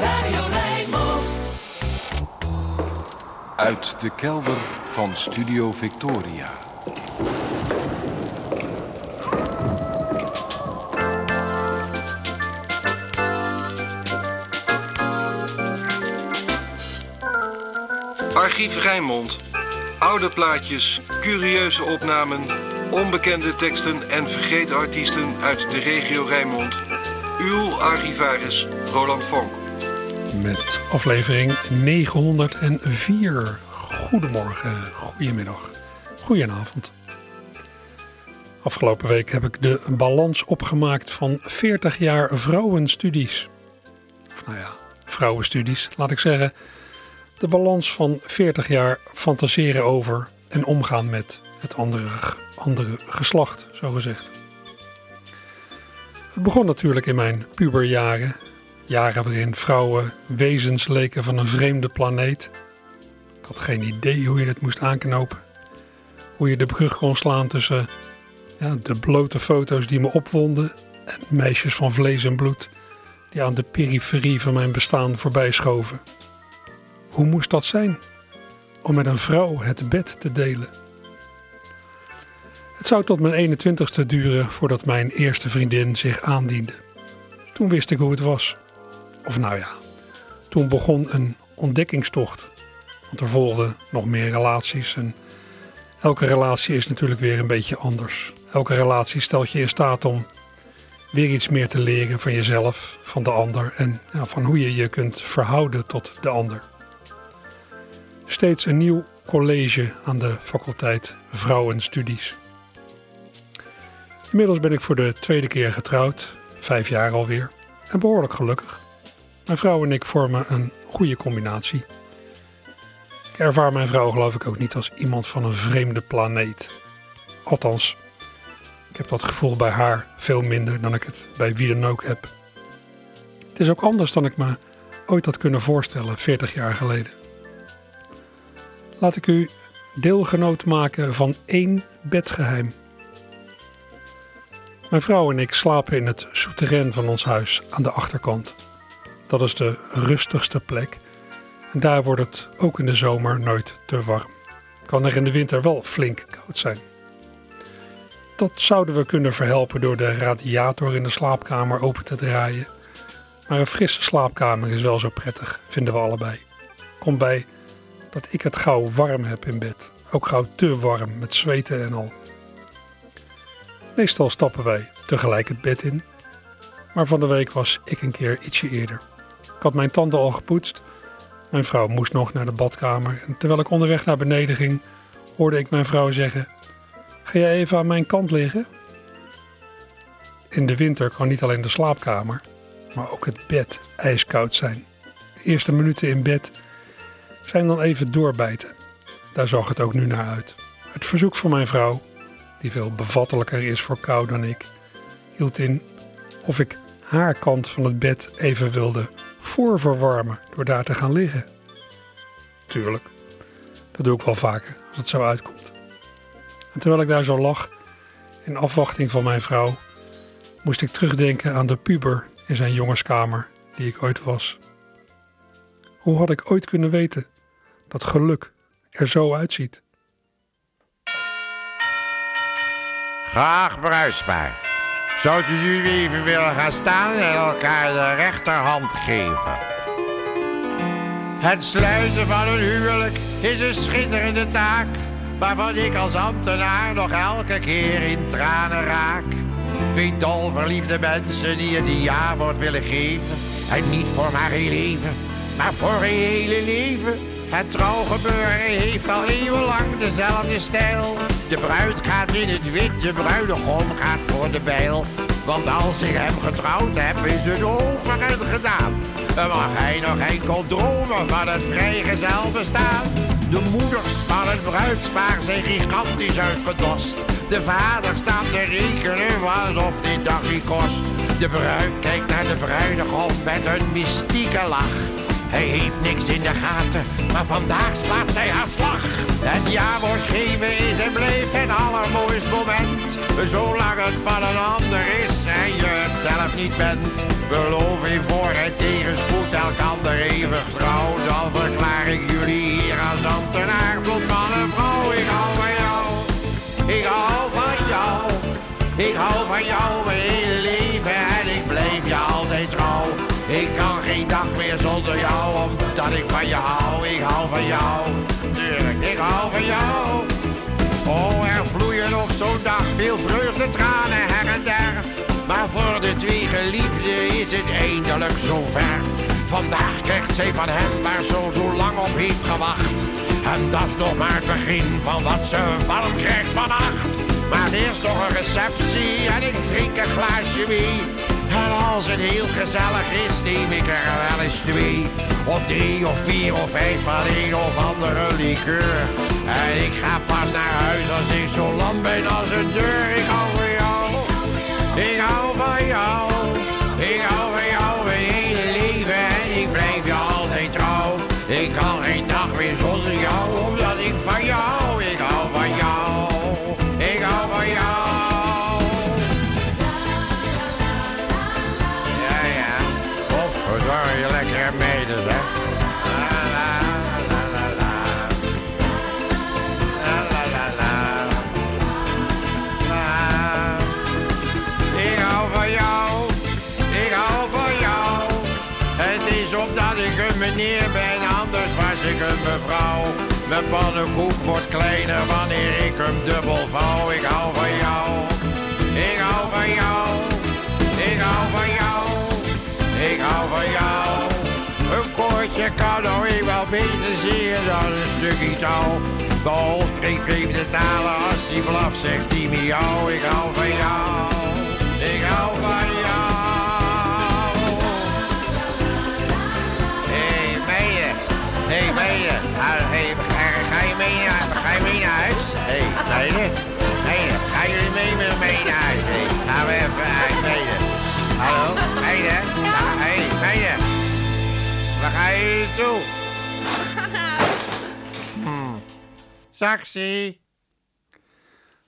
Radio Rijnmond. Uit de kelder van Studio Victoria. Archief Rijnmond. Oude plaatjes, curieuze opnamen, onbekende teksten en vergeten artiesten uit de regio Rijnmond. Uw archivaris Roland Vonk. Met aflevering 904. Goedemorgen, goedemiddag, goedenavond. Afgelopen week heb ik de balans opgemaakt van 40 jaar vrouwenstudies. Of nou ja, vrouwenstudies, laat ik zeggen. De balans van 40 jaar fantaseren over en omgaan met het andere, andere geslacht, zo gezegd. Het begon natuurlijk in mijn puberjaren. Jaren waarin vrouwen wezens leken van een vreemde planeet. Ik had geen idee hoe je het moest aanknopen. Hoe je de brug kon slaan tussen ja, de blote foto's die me opwonden en meisjes van vlees en bloed die aan de periferie van mijn bestaan voorbij schoven. Hoe moest dat zijn? Om met een vrouw het bed te delen. Het zou tot mijn 21ste duren voordat mijn eerste vriendin zich aandiende. Toen wist ik hoe het was. Of nou ja, toen begon een ontdekkingstocht. Want er volgden nog meer relaties en elke relatie is natuurlijk weer een beetje anders. Elke relatie stelt je in staat om weer iets meer te leren van jezelf, van de ander en ja, van hoe je je kunt verhouden tot de ander. Steeds een nieuw college aan de faculteit Vrouwenstudies. Inmiddels ben ik voor de tweede keer getrouwd, vijf jaar alweer, en behoorlijk gelukkig. Mijn vrouw en ik vormen een goede combinatie. Ik ervaar mijn vrouw geloof ik ook niet als iemand van een vreemde planeet. Althans, ik heb dat gevoel bij haar veel minder dan ik het bij wie dan ook heb. Het is ook anders dan ik me ooit had kunnen voorstellen 40 jaar geleden. Laat ik u deelgenoot maken van één bedgeheim. Mijn vrouw en ik slapen in het souterrain van ons huis aan de achterkant. Dat is de rustigste plek en daar wordt het ook in de zomer nooit te warm. Kan er in de winter wel flink koud zijn. Dat zouden we kunnen verhelpen door de radiator in de slaapkamer open te draaien. Maar een frisse slaapkamer is wel zo prettig, vinden we allebei. Komt bij dat ik het gauw warm heb in bed. Ook gauw te warm, met zweten en al. Meestal stappen wij tegelijk het bed in. Maar van de week was ik een keer ietsje eerder. Ik had mijn tanden al gepoetst. Mijn vrouw moest nog naar de badkamer. En terwijl ik onderweg naar beneden ging, hoorde ik mijn vrouw zeggen: Ga jij even aan mijn kant liggen? In de winter kan niet alleen de slaapkamer, maar ook het bed ijskoud zijn. De eerste minuten in bed zijn dan even doorbijten. Daar zag het ook nu naar uit. Het verzoek van mijn vrouw, die veel bevattelijker is voor kou dan ik, hield in of ik haar kant van het bed even wilde voorverwarmen door daar te gaan liggen. Tuurlijk, dat doe ik wel vaker als het zo uitkomt. Terwijl ik daar zo lag, in afwachting van mijn vrouw, moest ik terugdenken aan de puber in zijn jongenskamer die ik ooit was. Hoe had ik ooit kunnen weten dat geluk er zo uitziet? Graag bruisbaar. Zou u nu even willen gaan staan en elkaar de rechterhand geven? Het sluiten van een huwelijk is een schitterende taak, waarvan ik als ambtenaar nog elke keer in tranen raak. Twee dolverliefde mensen die het een ja-woord willen geven. En niet voor maar een leven, maar voor een hele leven. Het trouwgebeuren heeft al eeuwenlang dezelfde stijl. De bruid gaat in het wit, de bruidegom gaat voor de bijl. Want als ik hem getrouwd heb, is het over en gedaan. Dan mag hij nog enkel dromen van het vrijgezel bestaan. De moeders van het bruidspaar zijn gigantisch uitgedost. De vader staat te rekenen wat of die dag die kost. De bruid kijkt naar de bruidegom met een mystieke lach. Hij heeft niks in de gaten, maar vandaag slaat zij haar slag. Het ja wordt geven is en blijft het allermooist moment. Zolang het van een ander is en je het zelf niet bent. Beloof in voor het tegenspoed elk ander even trouw. Dan verklaar ik jullie hier als ambtenaar tot man en vrouw. Ik hou van jou, ik hou van jou. Ik hou van jou mijn hele leven en ik blijf je altijd trouw. Ik kan geen dag meer zonder jou, omdat ik van je hou. Ik hou van jou, tuurlijk, ik hou van jou. Oh, er vloeien nog zo'n dag veel vreugde, tranen her en der. Maar voor de twee geliefden is het eindelijk zover. Vandaag krijgt zij van hem waar zo zo lang op heeft gewacht. En dat is nog maar het begin van wat ze warm krijgt vannacht. Maar eerst nog een receptie en ik drink een glaasje mee. En als het heel gezellig is, neem ik er wel eens twee. Of drie of vier of vijf van een of andere liqueur. En ik ga pas naar huis als ik zo lam ben als een deur. Ik hou van jou, ik hou van jou, meneer ben, anders was ik een mevrouw. Mijn pannenkoek wordt kleiner wanneer ik hem dubbel vouw. Ik hou van jou, ik hou van jou, ik hou van jou, ik hou van jou. Een koortje kan nou eenmaal beter zingen dan een stukje touw. De hond spreekt vreemde talen als die blaf zegt die miauw. Ik hou van jou, ik hou van jou. Hey, meiden. Ah, hey, ga, ga je mee naar, ga je mee naar huis? Hey, meiden. Meiden, gaan jullie mee met mee naar huis? Hey, gaan we even, hey, meiden. Hallo, meiden. Hey, meiden. Waar gaan jullie toe? Hmm. Saxie.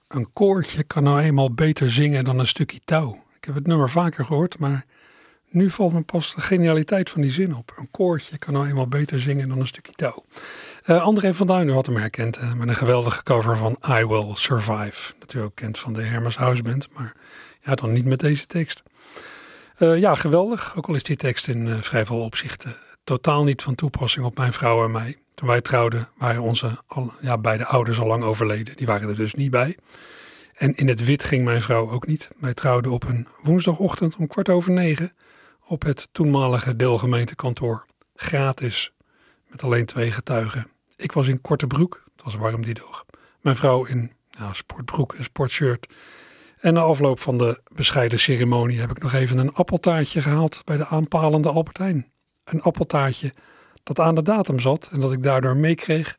Een koortje kan nou eenmaal beter zingen dan een stukje touw. Ik heb het nummer vaker gehoord, maar nu valt me pas de genialiteit van die zin op. Een koortje kan nou eenmaal beter zingen dan een stukje touw. Eh, André van Duinen had hem herkend eh, met een geweldige cover van I Will Survive. U ook kent van de Hermes House Band, maar ja, dan niet met deze tekst. Eh, ja, geweldig. Ook al is die tekst in vrij veel opzichten totaal niet van toepassing op mijn vrouw en mij. Toen wij trouwden waren onze ja, beide ouders al lang overleden. Die waren er dus niet bij. En in het wit ging mijn vrouw ook niet. Wij trouwden op een woensdagochtend om kwart over negen op het toenmalige deelgemeentekantoor. Gratis, met alleen twee getuigen. Ik was in korte broek, het was warm die dag. Mijn vrouw in nou, sportbroek en sportshirt. En na afloop van de bescheiden ceremonie heb ik nog even een appeltaartje gehaald bij de aanpalende Albertijn. Een appeltaartje dat aan de datum zat en dat ik daardoor meekreeg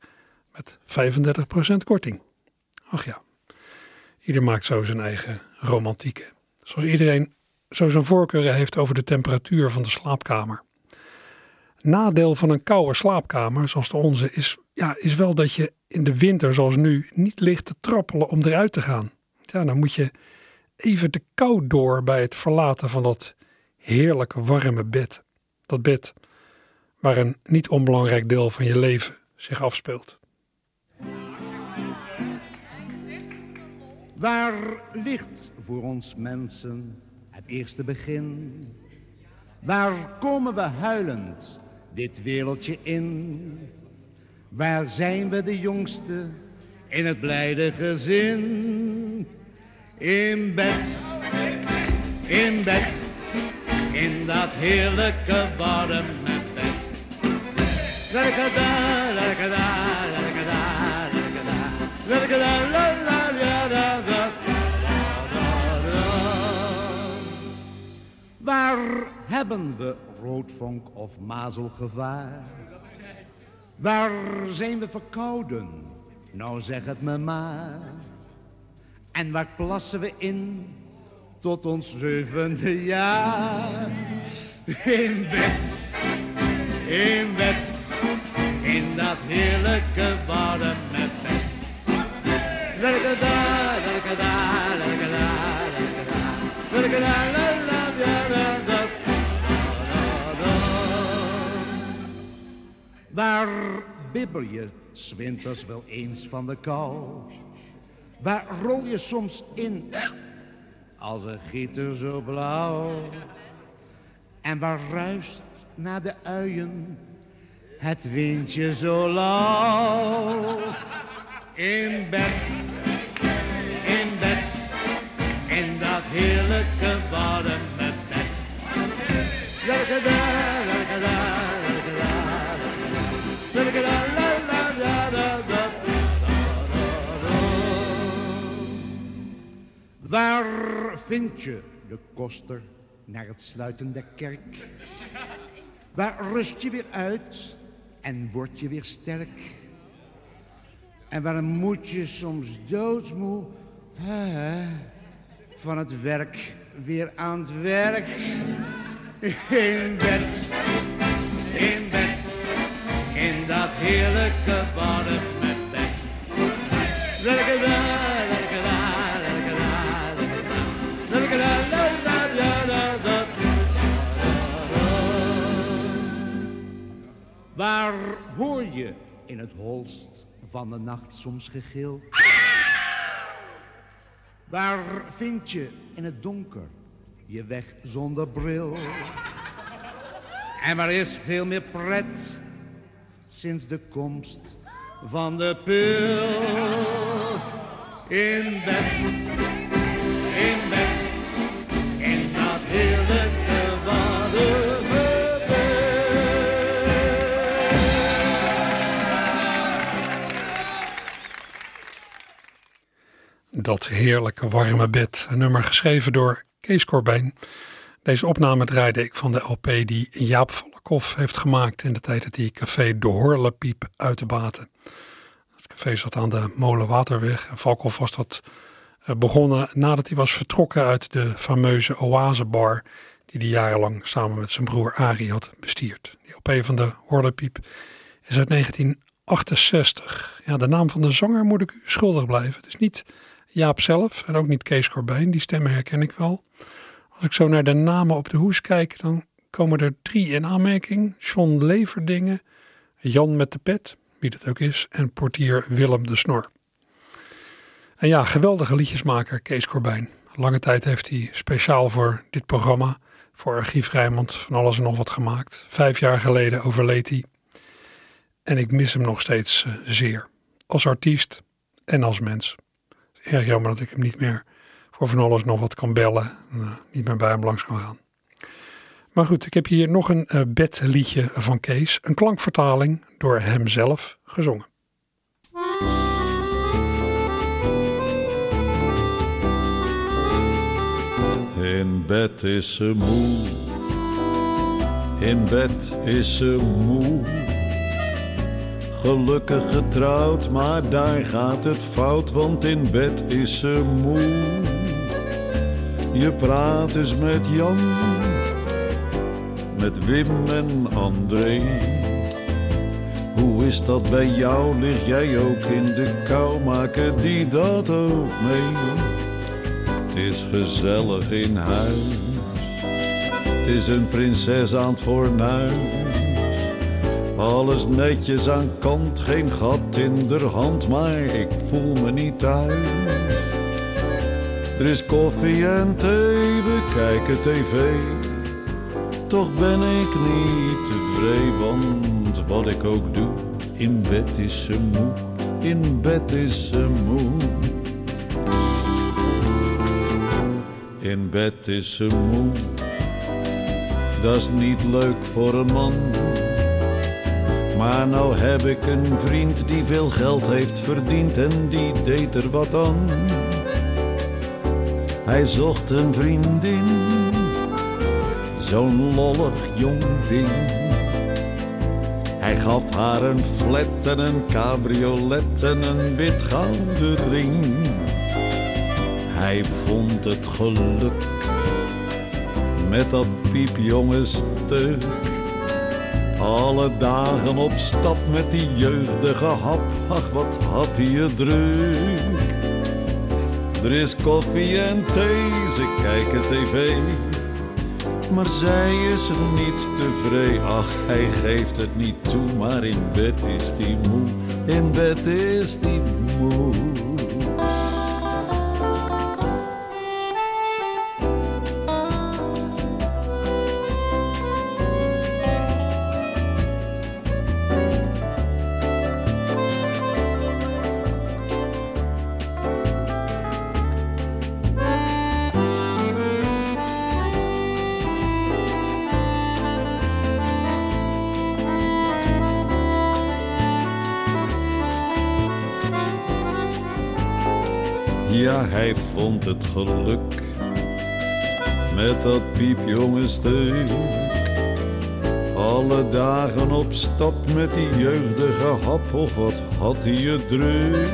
met 35% korting. Ach ja, ieder maakt zo zijn eigen romantieken. Zoals iedereen zo zijn voorkeuren heeft over de temperatuur van de slaapkamer. Nadeel van een koude slaapkamer, zoals de onze, is, ja, is wel dat je in de winter, zoals nu, niet ligt te trappelen om eruit te gaan. Ja, dan moet je even de kou door bij het verlaten van dat heerlijke warme bed. Dat bed waar een niet onbelangrijk deel van je leven zich afspeelt. Waar ligt voor ons mensen het eerste begin? Waar komen we huilend dit wereldje in? Waar zijn we de jongste in het blijde gezin? In bed, in bed, in dat heerlijke warme bed. Waar hebben we roodvonk of mazelgevaar? Waar zijn we verkouden? Nou zeg het me maar. En waar plassen we in tot ons zevende jaar? In bed, in bed, in dat heerlijke warme bed. La-da-da, la-da-da, la-da-da, Waar bibber je zwinters wel eens van de kou? Waar rol je soms in als een gieter zo blauw? En waar ruist naar de uien het windje zo lauw? In bed, in bed, in dat heerlijke warme bed. Waar vind je de koster naar het sluiten der kerk? Waar rust je weer uit en word je weer sterk? En waar moet je soms doodsmoe hè, van het werk weer aan het werk? In bed, in bed, in dat heerlijke warme Waar hoor je in het holst van de nacht soms gegil? Waar vind je in het donker je weg zonder bril? En waar is veel meer pret sinds de komst van de pil? In bed, Dat heerlijke warme bed. Een nummer geschreven door Kees Corbijn. Deze opname draaide ik van de LP die Jaap Valkhoff heeft gemaakt in de tijd dat hij café De Horlepiep uit de baten. Het café zat aan de Molenwaterweg en Valkhoff was dat eh, begonnen nadat hij was vertrokken uit de fameuze Oasebar die hij jarenlang samen met zijn broer Arie had bestierd. Die LP van de Horlepiep is uit 1968. Ja, de naam van de zanger moet ik u schuldig blijven. Het is niet Jaap zelf en ook niet Kees Corbijn. Die stemmen herken ik wel. Als ik zo naar de namen op de hoes kijk, dan komen er drie in aanmerking. John Leverdingen, Jan met de pet, wie dat ook is, en portier Willem de Snor. En ja, geweldige liedjesmaker Kees Corbijn. Lange tijd heeft hij speciaal voor dit programma, voor Archief Rijnmond, van alles en nog wat gemaakt. Vijf jaar geleden overleed hij. En ik mis hem nog steeds eh, zeer. Als artiest en als mens. Erg jammer dat ik hem niet meer voor van alles nog wat kan bellen. En, eh, niet meer bij hem langs kan gaan. Maar goed, ik heb hier nog een eh, bedliedje van Kees. Een klankvertaling door hemzelf gezongen. In bed is ze moe, in bed is ze moe. Gelukkig getrouwd, maar daar gaat het fout, want in bed is ze moe. Je praat eens met Jan, met Wim en André. Hoe is dat bij jou? Lig jij ook in de kou? Maken die dat ook mee? Het is gezellig in huis. Het is een prinses aan het fornuis. Alles netjes aan kant, geen gat in de hand, maar ik voel me niet thuis. Er is koffie en thee, we kijken tv. Toch ben ik niet tevreden, want wat ik ook doe, in bed is ze moe, in bed is ze moe. In bed is ze moe, dat is niet leuk voor een man. Maar nou heb ik een vriend die veel geld heeft verdiend en die deed er wat aan. Hij zocht een vriendin, zo'n lollig jong ding. Hij gaf haar een flat en een cabriolet en een wit gouden ring. Hij vond het geluk met dat piepjonge stuk. Alle dagen op stap met die jeugdige hap, ach wat had hij het druk. Er is koffie en thee, ze kijken tv. Maar zij is niet tevreden, ach hij geeft het niet toe. Maar in bed is die moe, in bed is die moe. Hij vond het geluk met dat piepjonge stuk. Alle dagen op stap met die jeugdige hap, of wat had hij het druk.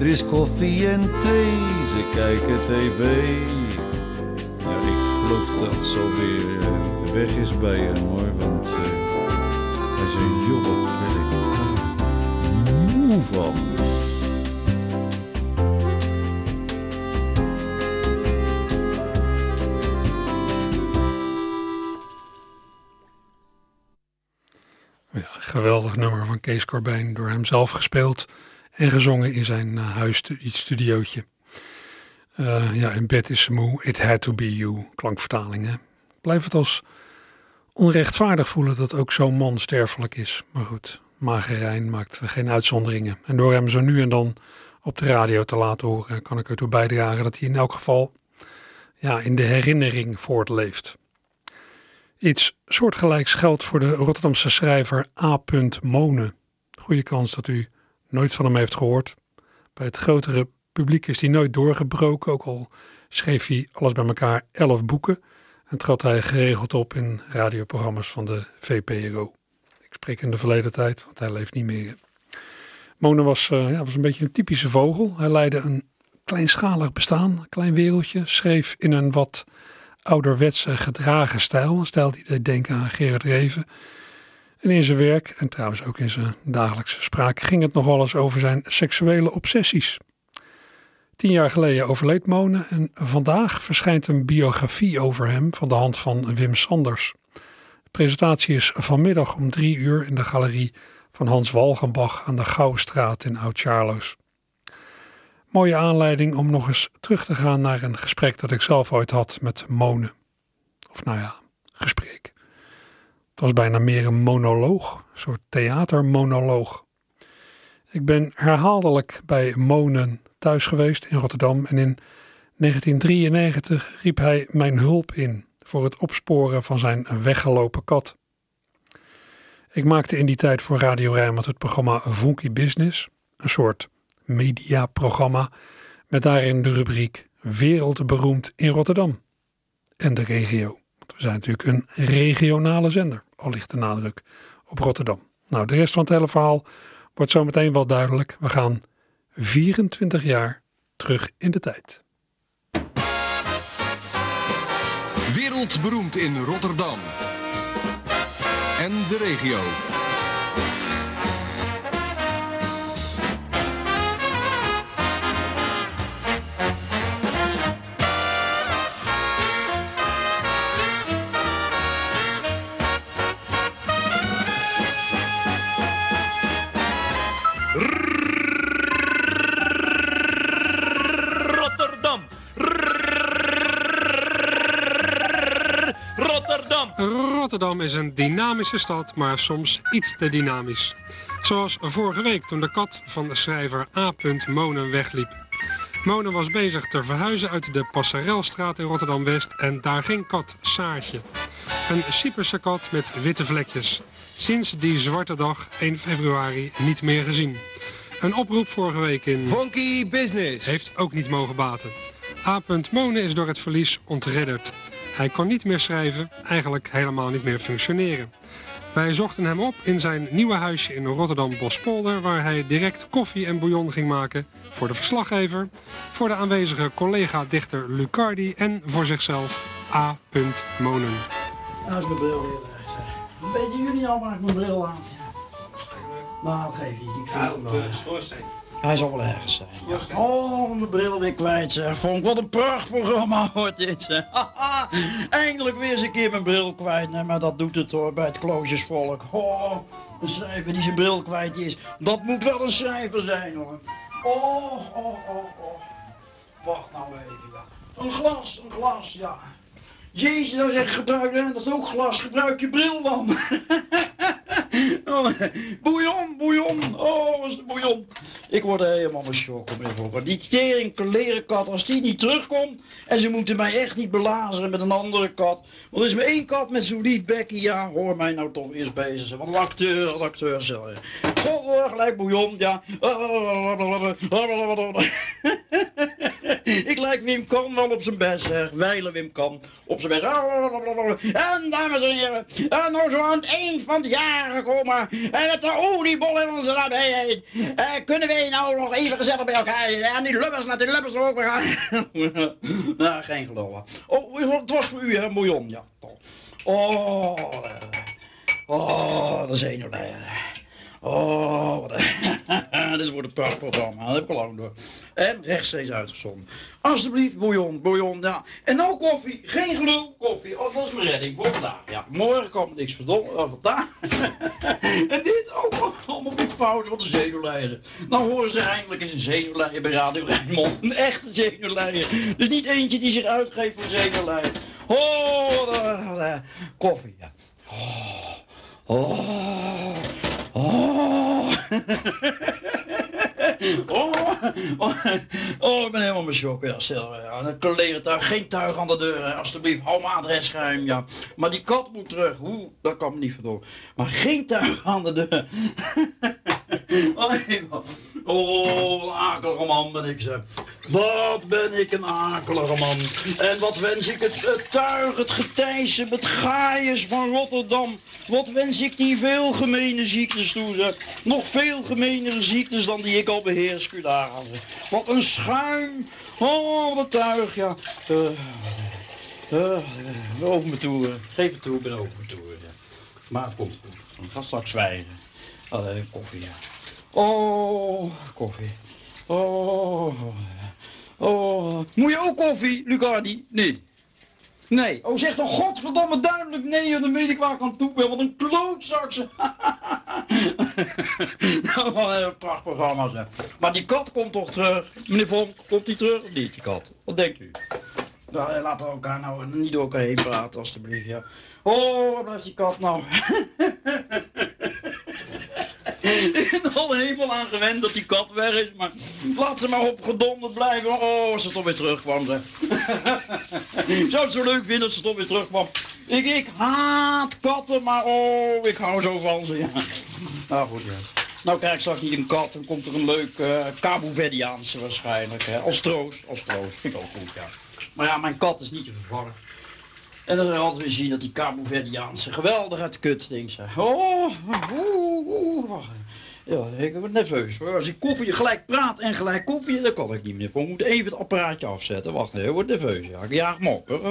Er is koffie en thee, ze kijken tv. Ja, ik geloof dat zo weer uh, weg is bij hem hoor, want uh, hij is een jobbig werk. Moe van. Geweldig nummer van Kees Corbijn, door hem zelf gespeeld en gezongen in zijn uh, huisstudiootje. Uh, ja, in bed is moe, it had to be you, klankvertaling. Hè? Blijf het als onrechtvaardig voelen dat ook zo'n man sterfelijk is. Maar goed, Magerijn maakt geen uitzonderingen. En door hem zo nu en dan op de radio te laten horen, kan ik ertoe bijdragen dat hij in elk geval ja, in de herinnering voortleeft. Iets soortgelijks geldt voor de Rotterdamse schrijver A. Monen. Goede kans dat u nooit van hem heeft gehoord. Bij het grotere publiek is hij nooit doorgebroken, ook al schreef hij alles bij elkaar elf boeken en trad hij geregeld op in radioprogramma's van de VPRO. Ik spreek in de verleden tijd, want hij leeft niet meer. Monen was, uh, ja, was een beetje een typische vogel. Hij leidde een kleinschalig bestaan, een klein wereldje, schreef in een wat ouderwetse gedragen stijl. Een stijl die deed denken aan Gerard Reven. En in zijn werk, en trouwens ook in zijn dagelijkse spraak, ging het nog wel eens over zijn seksuele obsessies. Tien jaar geleden overleed Monen en vandaag verschijnt een biografie over hem van de hand van Wim Sanders. De presentatie is vanmiddag om drie uur in de galerie van Hans Walgenbach aan de Gouwstraat in Oud-Charloes. Mooie aanleiding om nog eens terug te gaan naar een gesprek dat ik zelf ooit had met Monen. Of nou ja, gesprek. Het was bijna meer een monoloog, een soort theatermonoloog. Ik ben herhaaldelijk bij Monen thuis geweest in Rotterdam en in 1993 riep hij mijn hulp in voor het opsporen van zijn weggelopen kat. Ik maakte in die tijd voor Radio Rijnmond het programma Funky Business, een soort mediaprogramma met daarin de rubriek Wereldberoemd in Rotterdam en de regio. Want we zijn natuurlijk een regionale zender, al ligt de nadruk op Rotterdam. Nou, de rest van het hele verhaal wordt zo meteen wel duidelijk. We gaan 24 jaar terug in de tijd. Wereldberoemd in Rotterdam en de regio. Is een dynamische stad, maar soms iets te dynamisch. Zoals vorige week toen de kat van de schrijver A. Monen wegliep. Monen was bezig te verhuizen uit de Passarelstraat in Rotterdam-West en daar ging kat Saartje. Een Cyperse kat met witte vlekjes. Sinds die zwarte dag, 1 februari, niet meer gezien. Een oproep vorige week in... Funky Business. Heeft ook niet mogen baten. A. Monen is door het verlies ontredderd. Hij kon niet meer schrijven, eigenlijk helemaal niet meer functioneren. Wij zochten hem op in zijn nieuwe huisje in Rotterdam-Bospolder... waar hij direct koffie en bouillon ging maken voor de verslaggever... voor de aanwezige collega-dichter Lucardi en voor zichzelf A. Monen. Nou is mijn bril weer weg. zeg. Weten jullie al waar ik mijn bril laat? Nou, geef niet. Ik vind hem wel. Hij zal wel ergens zijn. Oh, mijn bril weer kwijt zeg. Vonk, wat een prachtprogramma wordt dit zeg. Eindelijk weer eens een keer mijn bril kwijt. Nee, maar dat doet het hoor, bij het kloosjesvolk. Oh, een schrijver die zijn bril kwijt is. Dat moet wel een schrijver zijn hoor. Oh, oh, oh, oh. Wacht nou even, ja. Een glas, een glas, ja. Jezus, nou zeg gebruik, dat is ook glas, gebruik je bril dan. bouillon, bouillon. Oh, wat is de bouillon? Ik word helemaal een shock, meneer Volker. Die tering leren kat, als die niet terugkomt... en ze moeten mij echt niet belazeren met een andere kat. Want is maar één kat met zo'n lief bekkie. Ja, hoor mij nou toch eens bezig. Want een acteur, een acteur. God, gelijk bouillon, ja. Ik lijk Wim Kan wel op zijn best, zeg. Wijlen Wim Kan zijn best. En dames en heren, en nou zo aan het eind van het jaar gekomen. En met de oliebol in onze nabijheid. Uh, kunnen wij nou nog even gezellig bij elkaar. En die lubbers, laat die lubbers er ook weer gaan. nou, geen geloof. Oh, het was voor u, hè, bouillon. Ja, toch. Oh, oh, de zenuwlijn. Oh, wat dit wordt een prachtprogramma. Dat heb ik al lang door. En rechtstreeks uitgezonden. Alsjeblieft, bouillon, bouillon, ja. En nou koffie. Geen gelul, koffie. Oh, dat is mijn redding vandaag. Ja, morgen komt niks verdomme van vandaag. en dit ook allemaal die fout van de zenuwleider. Nou horen ze eindelijk eens een zenuwleider bij Radio Rijnmond. Een echte zenuwleider. Dus niet eentje die zich uitgeeft voor zenuwleider. Oh, koffie, ja. Oh, oh. Oh. oh. oh, ik ben helemaal mijn. Ja. Een collega daar, geen tuig aan de deur. Alsjeblieft, hou mijn adres schuim. Ja. Maar die kat moet terug. Hoe? Dat kan me niet verdoen. Maar geen tuig aan de deur. oh, een akelige man ben ik ze. Wat ben ik een akelige man. En wat wens ik het, het tuig, het getijzen, het gaaiers van Rotterdam. Wat wens ik die veel gemene ziektes toe. Nog veel gemenere ziektes dan die ik al beheers, Kudagen. Wat een schuim. Oh, wat tuig, ja. Uh, uh, over me toe. Geef het toe, ben over me toe. Ja. Maar het komt goed. Ik ga straks zwijgen. Koffie, ja. Oh, koffie. Oh, oh. Moet je ook koffie, Lucardi? Nee. Nee. Oh, zeg dan godverdomme duidelijk nee, dan weet ik waar ik aan toe ben. Wat een klootzak ze. nou, wat een prachtprogramma zeg. Maar die kat komt toch terug? Meneer Vonk, komt die terug niet, die kat? Wat denkt u? Nou, laten we elkaar nou niet door elkaar heen praten, alstublieft, ja. Oh, waar blijft die kat nou? Ik ben al helemaal aan gewend dat die kat weg is, maar laat ze maar op gedonderd blijven. Oh, als ze toch weer terugkwam, zeg. Ik zou het zo leuk vinden als ze toch weer terugkwam. Ik, ik haat katten, maar oh, ik hou zo van ze, ja. Nou goed, ja. Nou krijg ik straks niet een kat, dan komt er een leuk uh, Cabo Verdiaanse waarschijnlijk. Hè. Als troost, als troost. Vind ik ook goed, ja. Maar ja, mijn kat is niet te vervangen. En dan zal je altijd weer zien dat die Cabo Verdiaanse geweldig uit de kut stinkt. Oh, oeh. Ja, ik word nerveus hoor. Als ik koffie gelijk praat en gelijk koffie, dan kan ik niet meer. Ik moet even het apparaatje afzetten. Wacht, ik word nerveus. Ja, ik jaag op.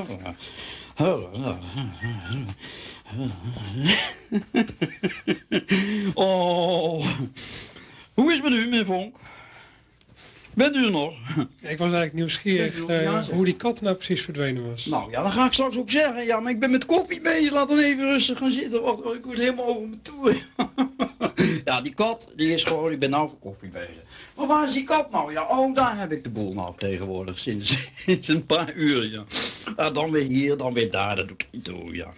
Oh. Hoe is het met u, meneer Vonk? Bent u er nog? ik was eigenlijk nieuwsgierig uh, hoe die kat nou precies verdwenen was. Nou ja, dan ga ik straks ook zeggen. Ja, maar ik ben met koffie bezig. Laat dan even rustig gaan zitten. Wacht, ik word helemaal over me toe. ja, die kat, die is gewoon, ik ben nou voor koffie bezig. Maar waar is die kat nou? Ja, oh, daar heb ik de boel nou tegenwoordig. Sinds, sinds een paar uur, ja. ja. Dan weer hier, dan weer daar. Dat doet niet toe, ja.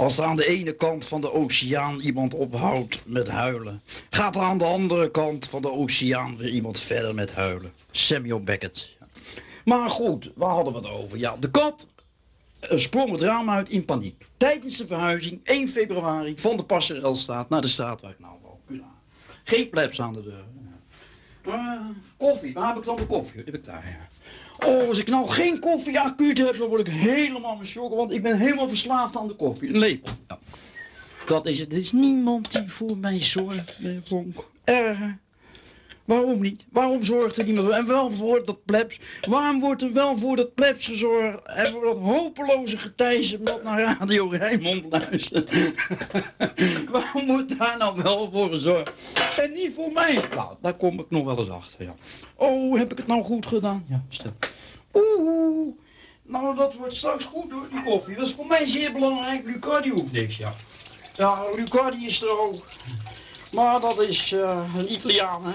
Als aan de ene kant van de oceaan iemand ophoudt met huilen, gaat aan de andere kant van de oceaan weer iemand verder met huilen. Samuel Beckett. Maar goed, waar hadden we het over? Ja, de kat uh, sprong het raam uit in paniek. Tijdens de verhuizing, 1 februari, van de Passerelstraat naar de straat waar ik nou woon. Geen plebs aan de deur. Uh, koffie, waar heb ik dan de koffie? Die heb ik daar, ja. Oh, als ik nou geen koffie acuut heb, dan word ik helemaal mijn Want ik ben helemaal verslaafd aan de koffie. Een lepel. Ja. Dat is het. Er is niemand die voor mij zorgt, Vonk. Erger. Waarom niet? Waarom zorgt er niemand voor? En wel voor dat plebs. Waarom wordt er wel voor dat plebs gezorgd? En voor dat hopeloze getijzen dat naar Radio Rijnmond luistert? Waarom wordt daar nou wel voor gezorgd? En niet voor mij? Nou, daar kom ik nog wel eens achter, ja. Oh, heb ik het nou goed gedaan? Ja, stel. Oeh, nou dat wordt straks goed hoor, die koffie. Dat is voor mij zeer belangrijk. Lucardi hoeft niks, ja. Ja, Lucardi is er ook. Maar dat is uh, een Italiaan, hè.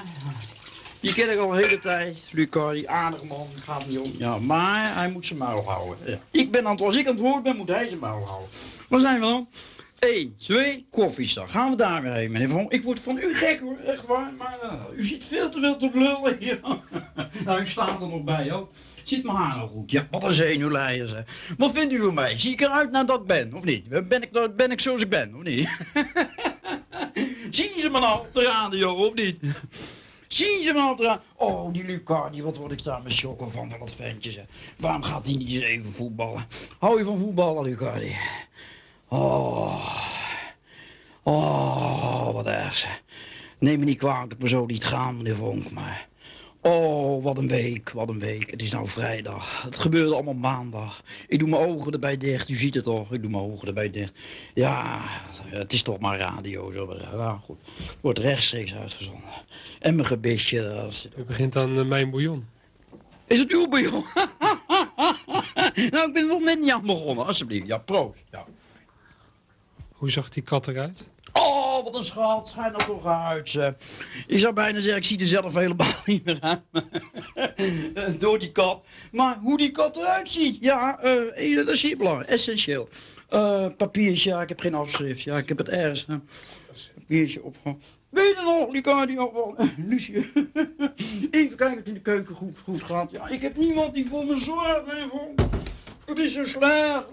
Die ken ik al een hele tijd. Lucardi, aardig man, gaat niet om. Ja, maar hij moet zijn muil houden. Ja. Ik ben aan het, als ik aan het woord ben, moet hij zijn muil houden. Waar zijn we dan? 1, 2, koffiezak. Gaan we daar weer heen, meneer Van. Ik word van u gek hoor, echt waar. Maar uh, u zit veel te veel te lullen hier. nou, u staat er nog bij, hoor. Zit mijn haar nog goed? Ja, wat een zenuwleier, zeg. Wat vindt u van mij? Zie ik eruit naar dat ben, of niet? Ben ik, ben ik zoals ik ben, of niet? Zien ze me nou op de radio, of niet? Zien ze me nou op de radio? Oh, die Lucardi, wat word ik daar met chokken van, van dat ventje, zeg. Waarom gaat hij niet eens even voetballen? Hou je van voetballen, Lucardi? Oh, oh, wat erg. Neem me niet kwalijk dat ik me zo niet gaan, meneer Vonk, maar... Oh, wat een week, wat een week. Het is nou vrijdag. Het gebeurde allemaal maandag. Ik doe mijn ogen erbij dicht. U ziet het toch? Ik doe mijn ogen erbij dicht. Ja, het is toch maar radio. Zo. Ja, goed. Wordt rechtstreeks uitgezonden. En mijn gebisje. U begint aan uh, mijn bouillon. Is het uw bouillon? nou, ik ben nog net niet aan begonnen. Alsjeblieft. Ja, proost. Ja. Hoe zag die kat eruit? Wat een schat. Schijn er toch uit. Ik zou bijna zeggen, ik zie er zelf helemaal niet meer aan. Door die kat. Maar hoe die kat eruit ziet, ja, uh, dat is hier belangrijk. Essentieel. Uh, papiertje, ja, ik heb geen afschrift. Ja, ik heb het ergens. Hè. Papiertje op. Weet je nog, Licardi, oh, Lucie. Even kijken of het in de keuken goed, goed gaat. Ja, ik heb niemand die voor me zorgt. Nee, voor... Het is zo slecht.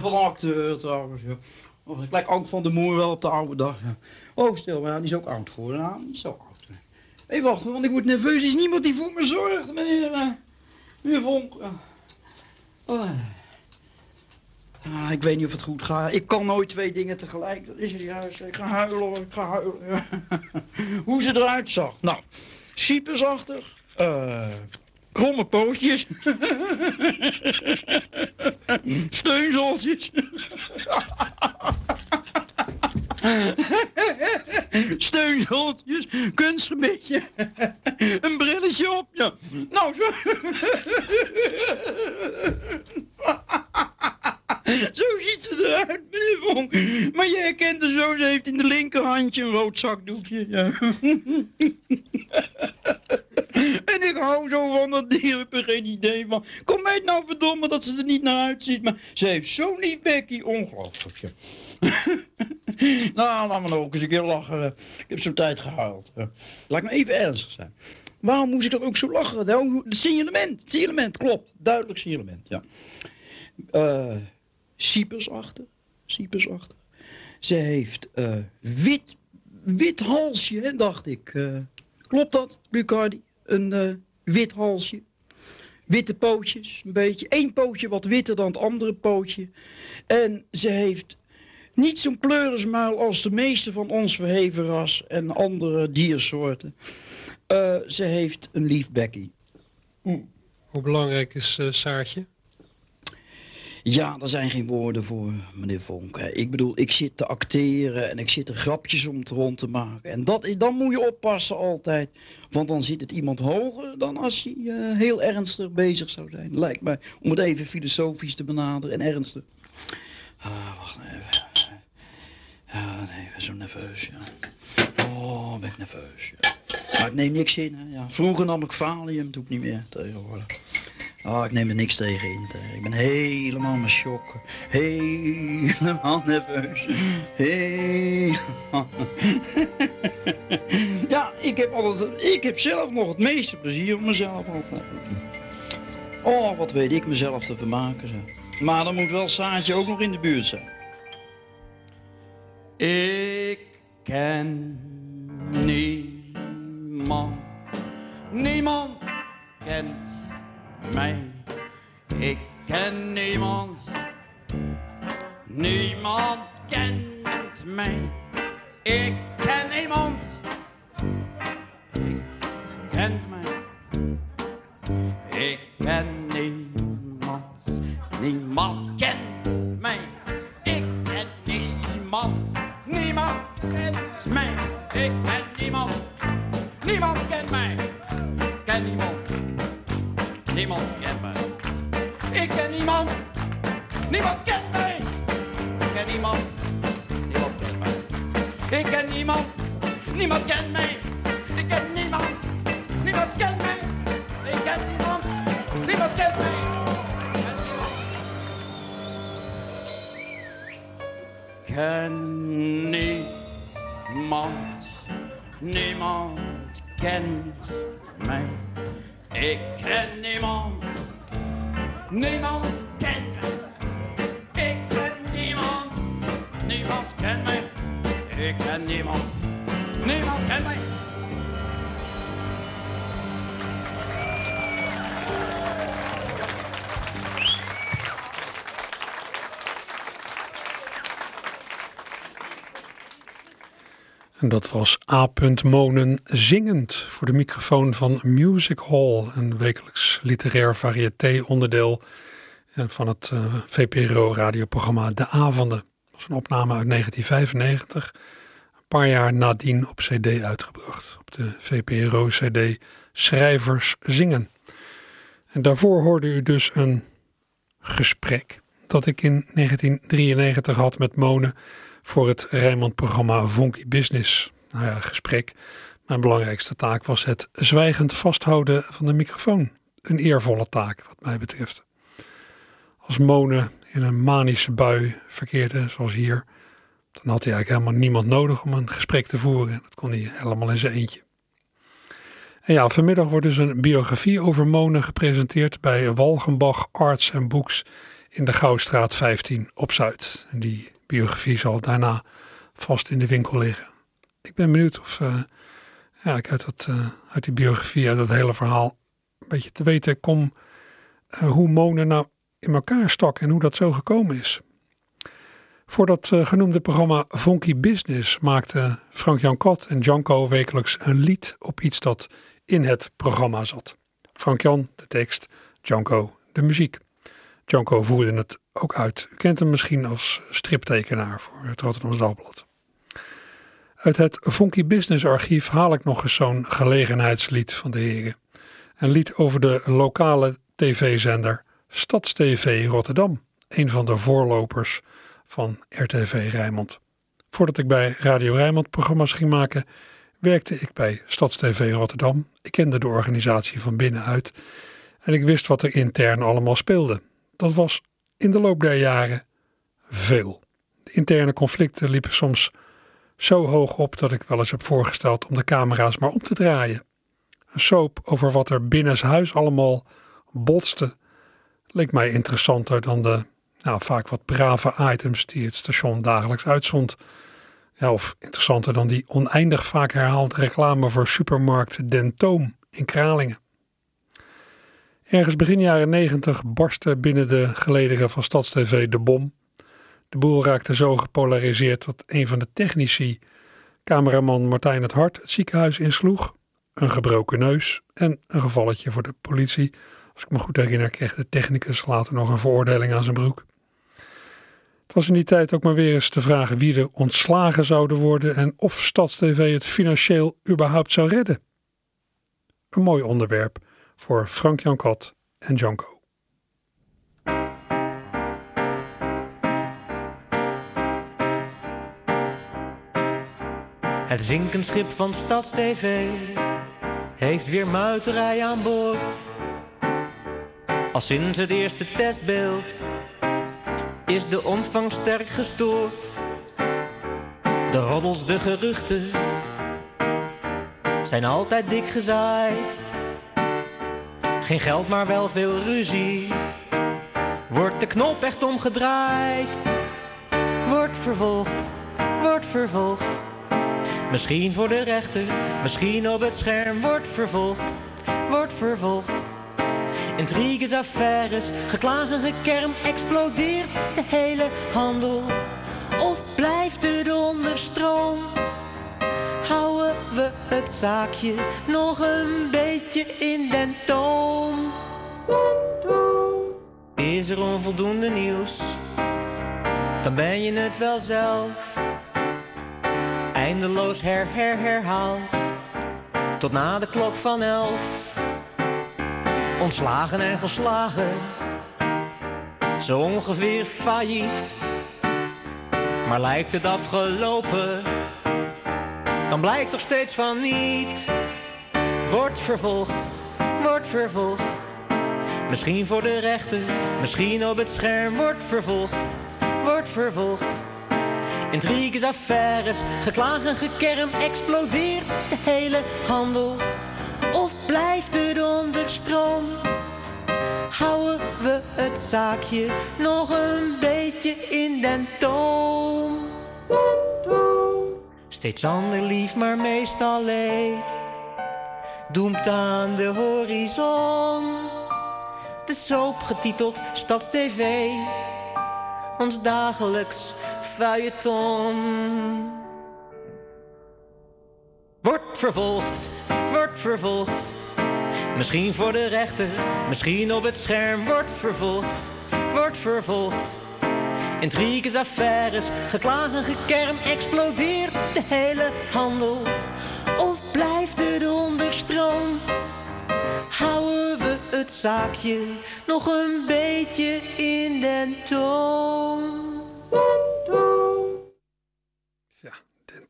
Van acteur trouwens. Ja. Oh, ik lijk Ank van de Moer wel op de oude dag. Ja. Oh, stil, maar die is ook oud geworden. Nou, niet zo oud. Hé, wacht, want ik word nerveus. Er is niemand die voor me zorgt, meneer, uh, meneer Vonk. Uh. Ah, ik weet niet of het goed gaat. Ik kan nooit twee dingen tegelijk. Dat is het juist. Ik ga huilen ik ga huilen. Hoe ze eruit zag. Nou, Cypersachtig. Uh, kromme pootjes. Steunzoltjes. Steunzoltjes, kunstgebitje, een brilletje op, ja. Nou, zo... Zo ziet ze eruit, meneer Vonk. Maar jij herkent de zo, ze heeft in de linkerhandje een rood zakdoekje. Ja. En ik hou zo van dat dier, heb er geen idee van. Kom mij nou verdomme dat ze er niet naar uitziet. Maar ze heeft zo'n lief bekkie, ongelooflijk. Ja. nou, laat me nou ook eens een keer lachen. Ik heb zo'n tijd gehuild. Laat me even ernstig zijn. Waarom moest ik dan ook zo lachen? Nou, het signalement, het signalement, klopt. Duidelijk signalement, ja. Uh, Cypersachtig. Cypersachtig. Ze heeft uh, wit, wit halsje, dacht ik. Uh, klopt dat, Lucardi? Een uh, wit halsje. Witte pootjes, een beetje. Eén pootje wat witter dan het andere pootje. En ze heeft niet zo'n pleurismuil als de meeste van ons verheven ras en andere diersoorten. Ze heeft een lief bekkie. Hoe belangrijk is Saartje? Ja, er zijn geen woorden voor, meneer Vonk. Ik bedoel, ik zit te acteren en ik zit er grapjes om te rond te maken. En dat, dan moet je oppassen altijd. Want dan zit het iemand hoger dan als hij uh, heel ernstig bezig zou zijn. Lijkt mij, om het even filosofisch te benaderen en ernstig. Ah, wacht even. Ja, nee, ik ben zo nerveus, ja. Oh, ben ik nerveus, ja. Maar ik neem niks in, hè. Ja. Vroeger nam ik Valium, doe ik niet meer tegenwoordig. Oh, ik neem er niks tegen in. Ik ben helemaal mijn shock. Helemaal nerveus. Helemaal. ja, ik heb, altijd, ik heb zelf nog het meeste plezier op mezelf. Oh, wat weet ik mezelf te vermaken. Maar dan moet wel Saatje ook nog in de buurt zijn. Ik ken niemand. Niemand kent Ik ken niemand. Niemand kent mij. Ik ken niemand. Ik ken mij. Ik ken niemand. Niemand kent mij. Ik ken niemand. Niemand kent mij. Ik ken niemand. Niemand kent mij. Niemand kent mij. Ik ken niemand. Niemand kent mij. Ik ken niemand. Niemand kent mij. Ik ken niemand. Niemand kent mij. Ik ken niemand. Niemand kent mij. ken niemand, niemand kent mij. Ik ken niemand, niemand kent mij. Niemand kent mij. Ik ken niemand, niemand kent mij. En dat was A. Monen zingend voor de microfoon van Music Hall, een wekelijks literair variété-onderdeel van het uh, VPRO-radioprogramma De Avonden. Een opname uit 1995, een paar jaar nadien op CD uitgebracht, op de VPRO-CD Schrijvers Zingen. En daarvoor hoorde u dus een gesprek dat ik in 1993 had met Monen voor het Rijnmond-programma Vonky Business. Nou ja, gesprek. Mijn belangrijkste taak was het zwijgend vasthouden van de microfoon. Een eervolle taak, wat mij betreft. Als Mone in een manische bui verkeerde, zoals hier, dan had hij eigenlijk helemaal niemand nodig om een gesprek te voeren. Dat kon hij helemaal in zijn eentje. En ja, vanmiddag wordt dus een biografie over Mone gepresenteerd bij Walgenbach Arts and Books in de Gouwstraat 15 op Zuid. En die biografie zal daarna vast in de winkel liggen. Ik ben benieuwd of uh, ja, ik uit, dat, uh, uit die biografie, uit dat hele verhaal, een beetje te weten kom uh, hoe Mone nou in elkaar stak en hoe dat zo gekomen is. Voor dat genoemde programma Funky Business maakten Frank-Jan Kot en Janko wekelijks een lied op iets dat in het programma zat. Frank-Jan de tekst, Janko de muziek. Janko voerde het ook uit. U kent hem misschien als striptekenaar voor het Rotterdamse Dagblad. Uit het Funky Business archief haal ik nog eens zo'n gelegenheidslied van de heren. Een lied over de lokale tv-zender StadsTV Rotterdam. Een van de voorlopers van RTV Rijnmond. Voordat ik bij Radio Rijnmond programma's ging maken, werkte ik bij StadsTV Rotterdam. Ik kende de organisatie van binnenuit en ik wist wat er intern allemaal speelde. Dat was in de loop der jaren veel. De interne conflicten liepen soms zo hoog op dat ik wel eens heb voorgesteld om de camera's maar om te draaien. Een soap over wat er binnenshuis allemaal botste leek mij interessanter dan de nou, vaak wat brave items die het station dagelijks uitzond. Ja, of interessanter dan die oneindig vaak herhaalde reclame voor supermarkt Dentoom in Kralingen. Ergens begin jaren 90 barstte binnen de gelederen van StadsTV de bom. De boel raakte zo gepolariseerd dat een van de technici, cameraman Martijn het Hart, het ziekenhuis insloeg. Een gebroken neus en een gevalletje voor de politie. Als ik me goed herinner, kreeg de technicus later nog een veroordeling aan zijn broek. Het was in die tijd ook maar weer eens te vragen wie er ontslagen zouden worden en of StadsTV het financieel überhaupt zou redden. Een mooi onderwerp voor Frank Jan Kot en Janko. Het zinkenschip van StadsTV heeft weer muiterij aan boord. Al sinds het eerste testbeeld is de omvang sterk gestoord. De roddels, de geruchten zijn altijd dik gezaaid. Geen geld, maar wel veel ruzie. Wordt de knop echt omgedraaid? Wordt vervolgd, wordt vervolgd. Misschien voor de rechter, misschien op het scherm. Wordt vervolgd, wordt vervolgd. Intriges, affaires, geklagen, gekerm. Explodeert de hele handel? Of blijft het onder stroom? houden we het zaakje nog een beetje in den toon. Is er onvoldoende nieuws, dan ben je het wel zelf. Eindeloos her, her, herhaald, tot na de klok van elf. Ontslagen en geslagen, zo ongeveer failliet. Maar lijkt het afgelopen dan blijkt toch steeds van niet. Wordt vervolgd, wordt vervolgd. Misschien voor de rechter, misschien op het scherm. Wordt vervolgd, wordt vervolgd. Intriges, affaires, geklagen, gekerm, explodeert de hele handel? Of blijft het onder stroom? Houden we het zaakje nog een beetje in den toom? Steeds ander lief, maar meestal leed. Doemt aan de horizon. De soap getiteld StadsTV. Ons dagelijks feuilleton. Wordt vervolgd, wordt vervolgd. Misschien voor de rechter, misschien op het scherm. Wordt vervolgd, wordt vervolgd. Intriges, affaires, geklagen, gekerm. Explodeert de hele handel. Of blijft het onder stroom? Houden we het zaakje nog een beetje in den toon?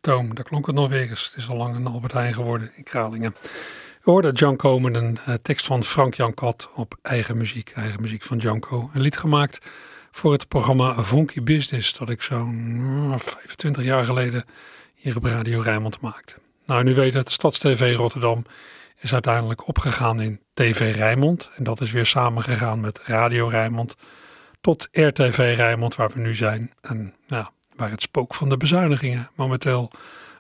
Toom, daar klonk het nog weer eens. Het is al lang een Albert Heijn geworden in Kralingen. We hoorden Janko met een uh, tekst van Frank Jan Kat op eigen muziek. Eigen muziek van Janko. Een lied gemaakt voor het programma Funky Business. Dat ik zo'n uh, 25 jaar geleden hier op Radio Rijnmond maakte. Nou, nu weet het, Stadstv Rotterdam is uiteindelijk opgegaan in TV Rijnmond. En dat is weer samengegaan met Radio Rijnmond tot RTV Rijnmond, waar we nu zijn. En nou, waar het spook van de bezuinigingen momenteel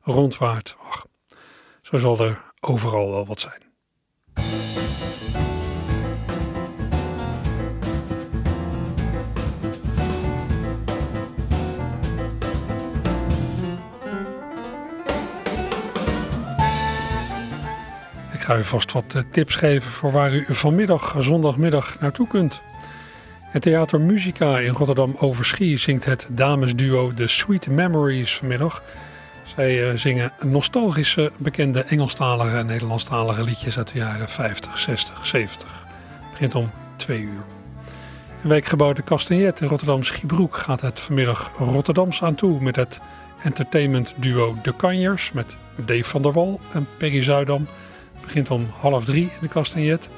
rondwaart. Ach, zo zal er overal wel wat zijn. Ik ga u vast wat eh, tips geven voor waar u vanmiddag, zondagmiddag, naartoe kunt. Het Theater Musica in Rotterdam Overschie zingt het damesduo The Sweet Memories vanmiddag. Zij uh, zingen nostalgische, bekende Engelstalige en Nederlandstalige liedjes uit de jaren 50, 60, 70. Het begint om twee uur. In wijkgebouw De Castagnet in Rotterdam Schiebroek gaat het vanmiddag Rotterdams aan toe met het entertainment duo De Kanjers met Dave van der Wal en Peggy Zuidam. Het begint om half drie in De Castagnet.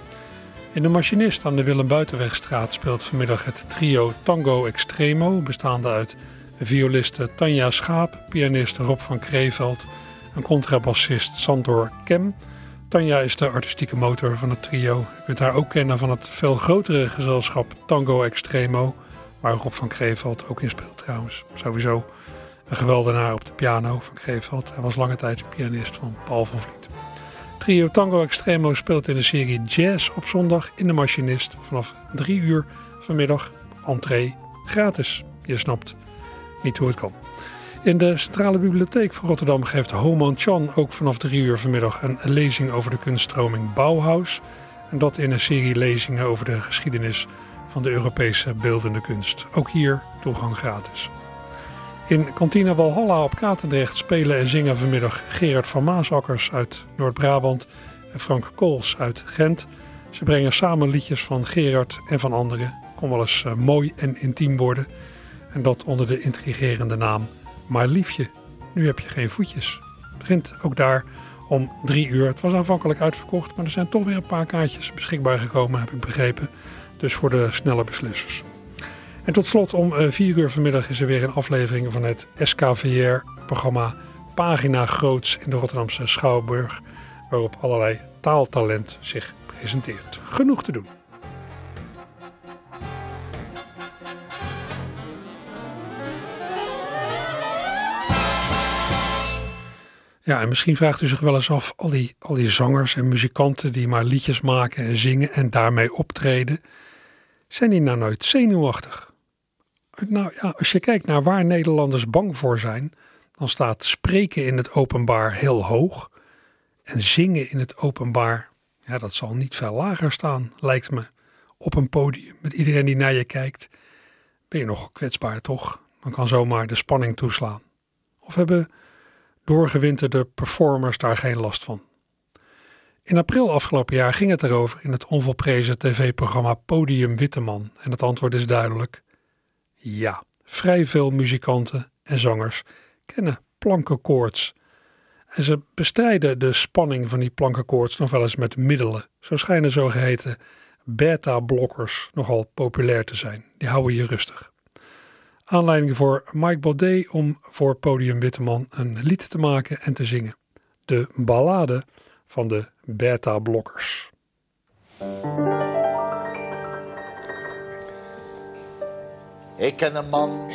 In de Machinist aan de Willem Buitenwegstraat speelt vanmiddag het trio Tango Extremo, bestaande uit violiste Tanja Schaap, pianist Rob van Kreeveld en contrabassist Sandor Kem. Tanja is de artistieke motor van het trio. Je kunt haar ook kennen van het veel grotere gezelschap Tango Extremo, waar Rob van Kreeveld ook in speelt trouwens. Sowieso een geweldenaar op de piano van Kreeveld. Hij was lange tijd pianist van Paul van Vliet. Trio Tango Extremo speelt in de serie Jazz op zondag in de Machinist vanaf 3 uur vanmiddag. Entree gratis. Je snapt niet hoe het kan. In de Centrale Bibliotheek van Rotterdam geeft Homan Chan ook vanaf 3 uur vanmiddag een lezing over de kunststroming Bauhaus. En dat in een serie lezingen over de geschiedenis van de Europese beeldende kunst. Ook hier toegang gratis. In kantine Walhalla op Katendrecht spelen en zingen vanmiddag Gerard van Maasakkers uit Noord-Brabant en Frank Kools uit Gent. Ze brengen samen liedjes van Gerard en van anderen. Kon wel eens uh, mooi en intiem worden. En dat onder de intrigerende naam Maar Liefje, nu heb je geen voetjes. Begint ook daar om drie uur. Het was aanvankelijk uitverkocht, maar er zijn toch weer een paar kaartjes beschikbaar gekomen, heb ik begrepen. Dus voor de snelle beslissers. En tot slot om 4 uur vanmiddag is er weer een aflevering van het SKVR-programma Pagina Groots in de Rotterdamse Schouwburg, waarop allerlei taaltalent zich presenteert. Genoeg te doen. Ja, en misschien vraagt u zich wel eens af, al die, al die zangers en muzikanten die maar liedjes maken en zingen en daarmee optreden, zijn die nou nooit zenuwachtig? Nou ja, als je kijkt naar waar Nederlanders bang voor zijn, dan staat spreken in het openbaar heel hoog. En zingen in het openbaar, ja, dat zal niet veel lager staan, lijkt me. Op een podium met iedereen die naar je kijkt, ben je nog kwetsbaar toch? Dan kan zomaar de spanning toeslaan. Of hebben doorgewinterde performers daar geen last van? In april afgelopen jaar ging het erover in het onvolprezen tv-programma Podium Witteman. En het antwoord is duidelijk. Ja, vrij veel muzikanten en zangers kennen plankenkoorts. En ze bestrijden de spanning van die plankenkoorts nog wel eens met middelen. Zo schijnen zogeheten beta-blokkers nogal populair te zijn. Die houden je rustig. Aanleiding voor Mike Baudet om voor Podium Witteman een lied te maken en te zingen. De ballade van de beta-blokkers. Ik ken een man,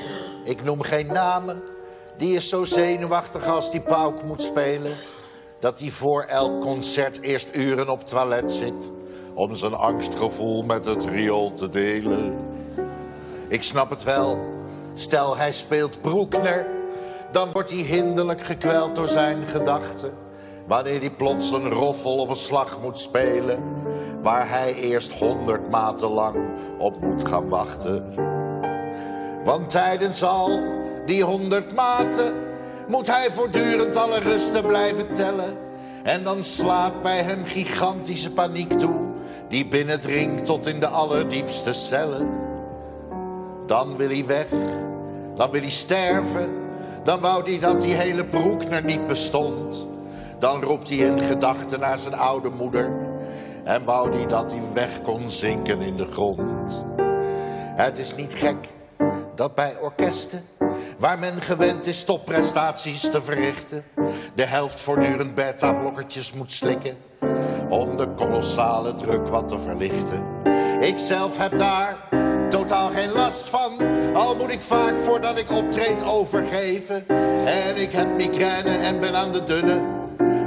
ik noem geen namen. Die is zo zenuwachtig als die pauk moet spelen. Dat hij voor elk concert eerst uren op toilet zit. Om zijn angstgevoel met het riool te delen. Ik snap het wel, stel hij speelt Broekner. Dan wordt hij hinderlijk gekweld door zijn gedachten. Wanneer hij plots een roffel of een slag moet spelen. Waar hij eerst honderd maten lang op moet gaan wachten. Want tijdens al die honderd maten moet hij voortdurend alle rusten blijven tellen. En dan slaat bij hem gigantische paniek toe, die binnendringt tot in de allerdiepste cellen. Dan wil hij weg, dan wil hij sterven, dan wou hij dat die hele Broekner niet bestond. Dan roept hij in gedachten naar zijn oude moeder en wou hij dat hij weg kon zinken in de grond. Het is niet gek dat bij orkesten, waar men gewend is topprestaties te verrichten, de helft voortdurend beta-blokkertjes moet slikken om de kolossale druk wat te verlichten. Ik zelf heb daar totaal geen last van, al moet ik vaak voordat ik optreed overgeven. En ik heb migraine en ben aan de dunne,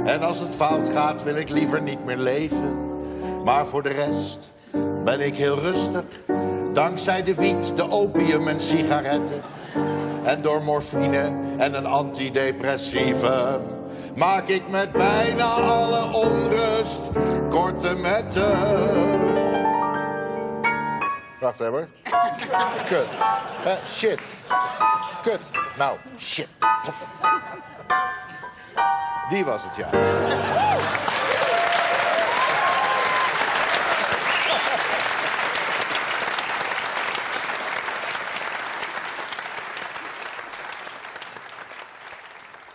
en als het fout gaat wil ik liever niet meer leven. Maar voor de rest ben ik heel rustig. Dankzij de wiet, de opium en sigaretten. En door morfine en een antidepressieve. Maak ik met bijna alle onrust korte metten. Wacht. Kut. Shit. Kut. Nou, shit. Die was het, ja.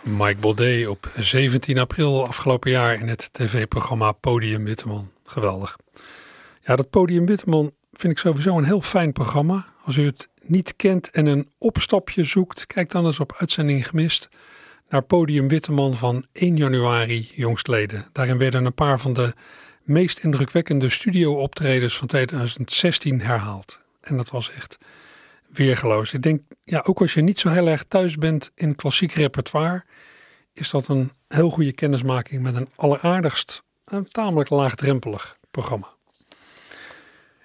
Mike Baudet op 17 april afgelopen jaar in het tv-programma Podium Witteman. Geweldig. Ja, dat Podium Witteman vind ik sowieso een heel fijn programma. Als u het niet kent en een opstapje zoekt, kijk dan eens op uitzending gemist naar Podium Witteman van 1 januari jongstleden. Daarin werden een paar van de meest indrukwekkende studio-optredens van 2016 herhaald. En dat was echt weergeloos. Ik denk, ja, ook als je niet zo heel erg thuis bent in klassiek repertoire, is dat een heel goede kennismaking met een alleraardigst, tamelijk laagdrempelig programma.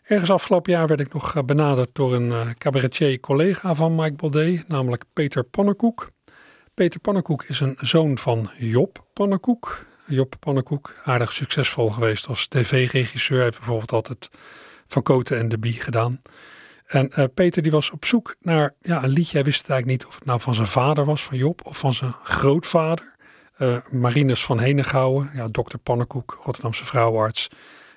Ergens afgelopen jaar werd ik nog eh, benaderd door een uh, cabaretier-collega van Mike Baudet, namelijk Peter Pannenkoek. Peter Pannenkoek is een zoon van Job Pannenkoek. Job Pannenkoek, aardig succesvol geweest als tv-regisseur. Hij heeft bijvoorbeeld altijd Van Koten en de Bie gedaan. En uh, Peter die was op zoek naar ja, een liedje. Hij wist het eigenlijk niet of het nou van zijn vader was, van Job, of van zijn grootvader. Marinus van Henegouwen, ja, dokter Pannenkoek, Rotterdamse vrouwenarts.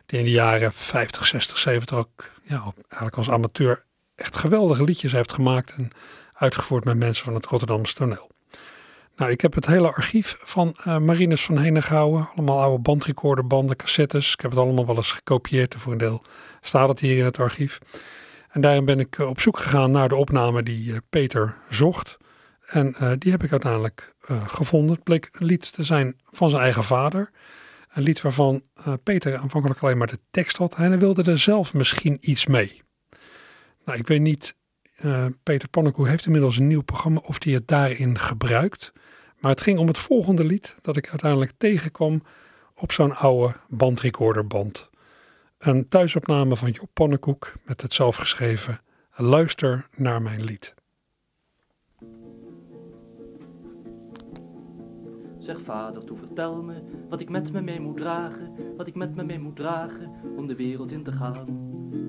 Die in de jaren 50, 60, 70 ook ja, eigenlijk als amateur echt geweldige liedjes heeft gemaakt. En uitgevoerd met mensen van het Rotterdamse toneel. Nou, ik heb het hele archief van uh, Marinus van Henegouwen. Allemaal oude bandrecorderbanden, cassettes. Ik heb het allemaal wel eens gekopieerd. Voor een deel staat het hier in het archief. En daarin ben ik op zoek gegaan naar de opname die uh, Peter zocht. En die heb ik uiteindelijk gevonden. Het bleek een lied te zijn van zijn eigen vader. Een lied waarvan Peter aanvankelijk alleen maar de tekst had. Hij wilde er zelf misschien iets mee. Nou, ik weet niet, Peter Pannenkoe heeft inmiddels een nieuw programma of hij het daarin gebruikt. Maar het ging om het volgende lied dat ik uiteindelijk tegenkwam op zo'n oude bandrecorderband. Een thuisopname van Job Pannenkoek met het zelfgeschreven Luister naar mijn lied. Zeg vader, toe vertel me wat ik met me mee moet dragen, wat ik met me mee moet dragen om de wereld in te gaan.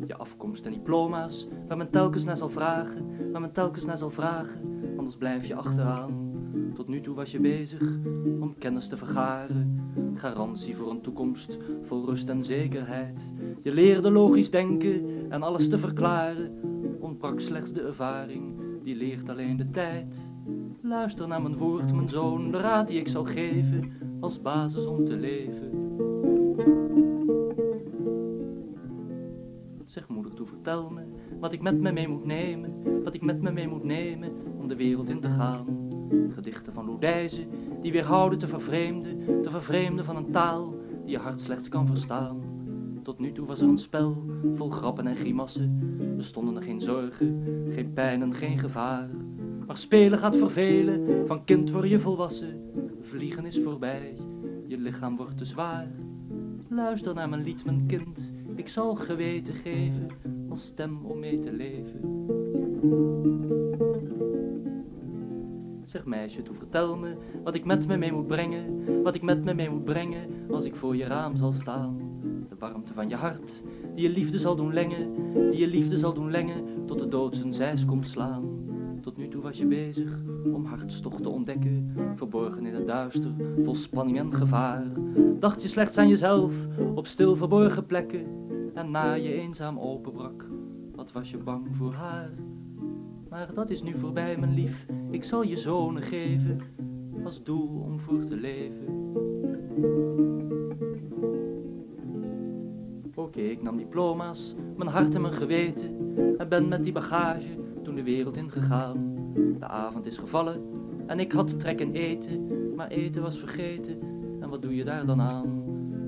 Je afkomst en diploma's, waar men telkens naar zal vragen, waar men telkens naar zal vragen, anders blijf je achteraan. Tot nu toe was je bezig om kennis te vergaren, garantie voor een toekomst vol rust en zekerheid. Je leerde logisch denken en alles te verklaren, ontbrak slechts de ervaring, die leert alleen de tijd. Luister naar mijn woord, mijn zoon, de raad die ik zal geven als basis om te leven. Zeg moeder toe, vertel me wat ik met me mee moet nemen, wat ik met me mee moet nemen om de wereld in te gaan. Gedichten van Loedijzen, die weerhouden te vervreemden, te vervreemden van een taal die je hart slechts kan verstaan. Tot nu toe was er een spel, vol grappen en grimassen, bestonden er geen zorgen, geen pijn en geen gevaar. Maar spelen gaat vervelen, van kind word je volwassen, vliegen is voorbij, je lichaam wordt te zwaar. Luister naar mijn lied, mijn kind, ik zal geweten geven, als stem om mee te leven. Zeg meisje, toe vertel me wat ik met me mee moet brengen, wat ik met me mee moet brengen als ik voor je raam zal staan. De warmte van je hart, die je liefde zal doen lengen, die je liefde zal doen lengen, tot de dood zijn zijs komt slaan. Tot nu toe was je bezig om hartstocht te ontdekken, verborgen in het duister, vol spanning en gevaar. Dacht je slechts aan jezelf, op stil verborgen plekken, en na je eenzaam openbrak, wat was je bang voor haar? Maar dat is nu voorbij, mijn lief, ik zal je zonen geven, als doel om voor te leven. Oké, ik nam diploma's, mijn hart en mijn geweten, en ben met die bagage de wereld ingegaan. De avond is gevallen, en ik had trek in eten, maar eten was vergeten, en wat doe je daar dan aan?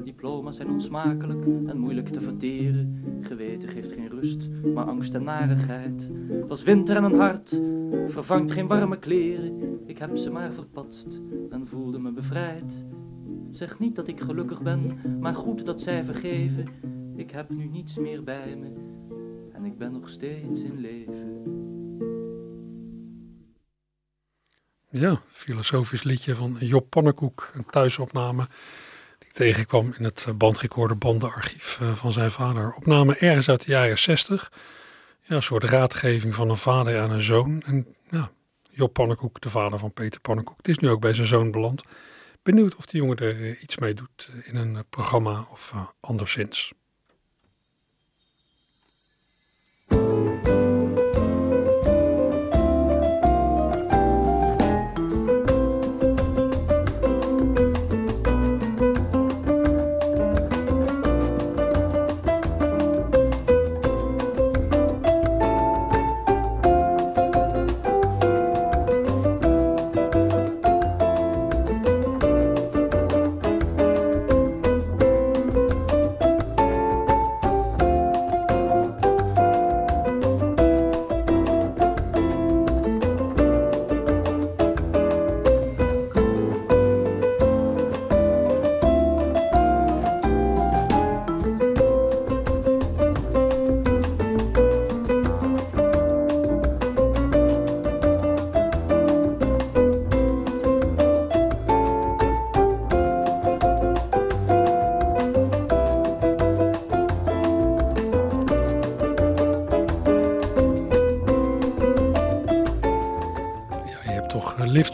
Diploma's zijn onsmakelijk en moeilijk te verteren. Geweten geeft geen rust, maar angst en narigheid. Was winter en een hart, vervangt geen warme kleren. Ik heb ze maar verpatst en voelde me bevrijd. Zeg niet dat ik gelukkig ben, maar goed dat zij vergeven. Ik heb nu niets meer bij me en ik ben nog steeds in leven. Ja, filosofisch liedje van Job Pannenkoek, een thuisopname die ik tegenkwam in het bandrecorder bandenarchief eh, van zijn vader. Opname ergens uit de jaren 60. Ja, een soort raadgeving van een vader aan een zoon. En ja, Job Pannenkoek, de vader van Peter Pannenkoek, het is nu ook bij zijn zoon beland. Benieuwd of die jongen er eh, iets mee doet in een eh, programma of anderszins.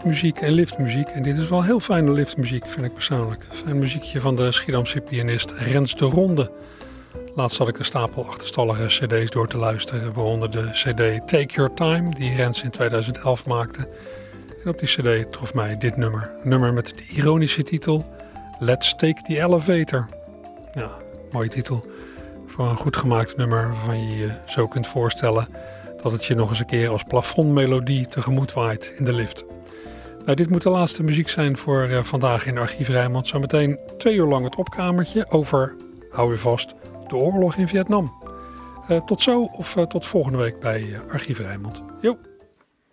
Liftmuziek en liftmuziek. En dit is wel heel fijne liftmuziek, vind ik persoonlijk. Fijn muziekje van de Schiedamse pianist Rens de Ronde. Laatst had ik een stapel achterstallige cd's door te luisteren. Waaronder de cd Take Your Time, die Rens in 2011 maakte. En op die cd trof mij dit nummer. Een nummer met de ironische titel Let's Take the Elevator. Ja, mooie titel. Voor een goed gemaakt nummer waarvan je je zo kunt voorstellen... dat het je nog eens een keer als plafondmelodie tegemoet waait in de lift. Nou, dit moet de laatste muziek zijn voor uh, vandaag in Archief Rijnmond. Zometeen twee uur lang het opkamertje over, hou je vast, de oorlog in Vietnam. Uh, tot zo of uh, tot volgende week bij Archief Rijnmond. Jo!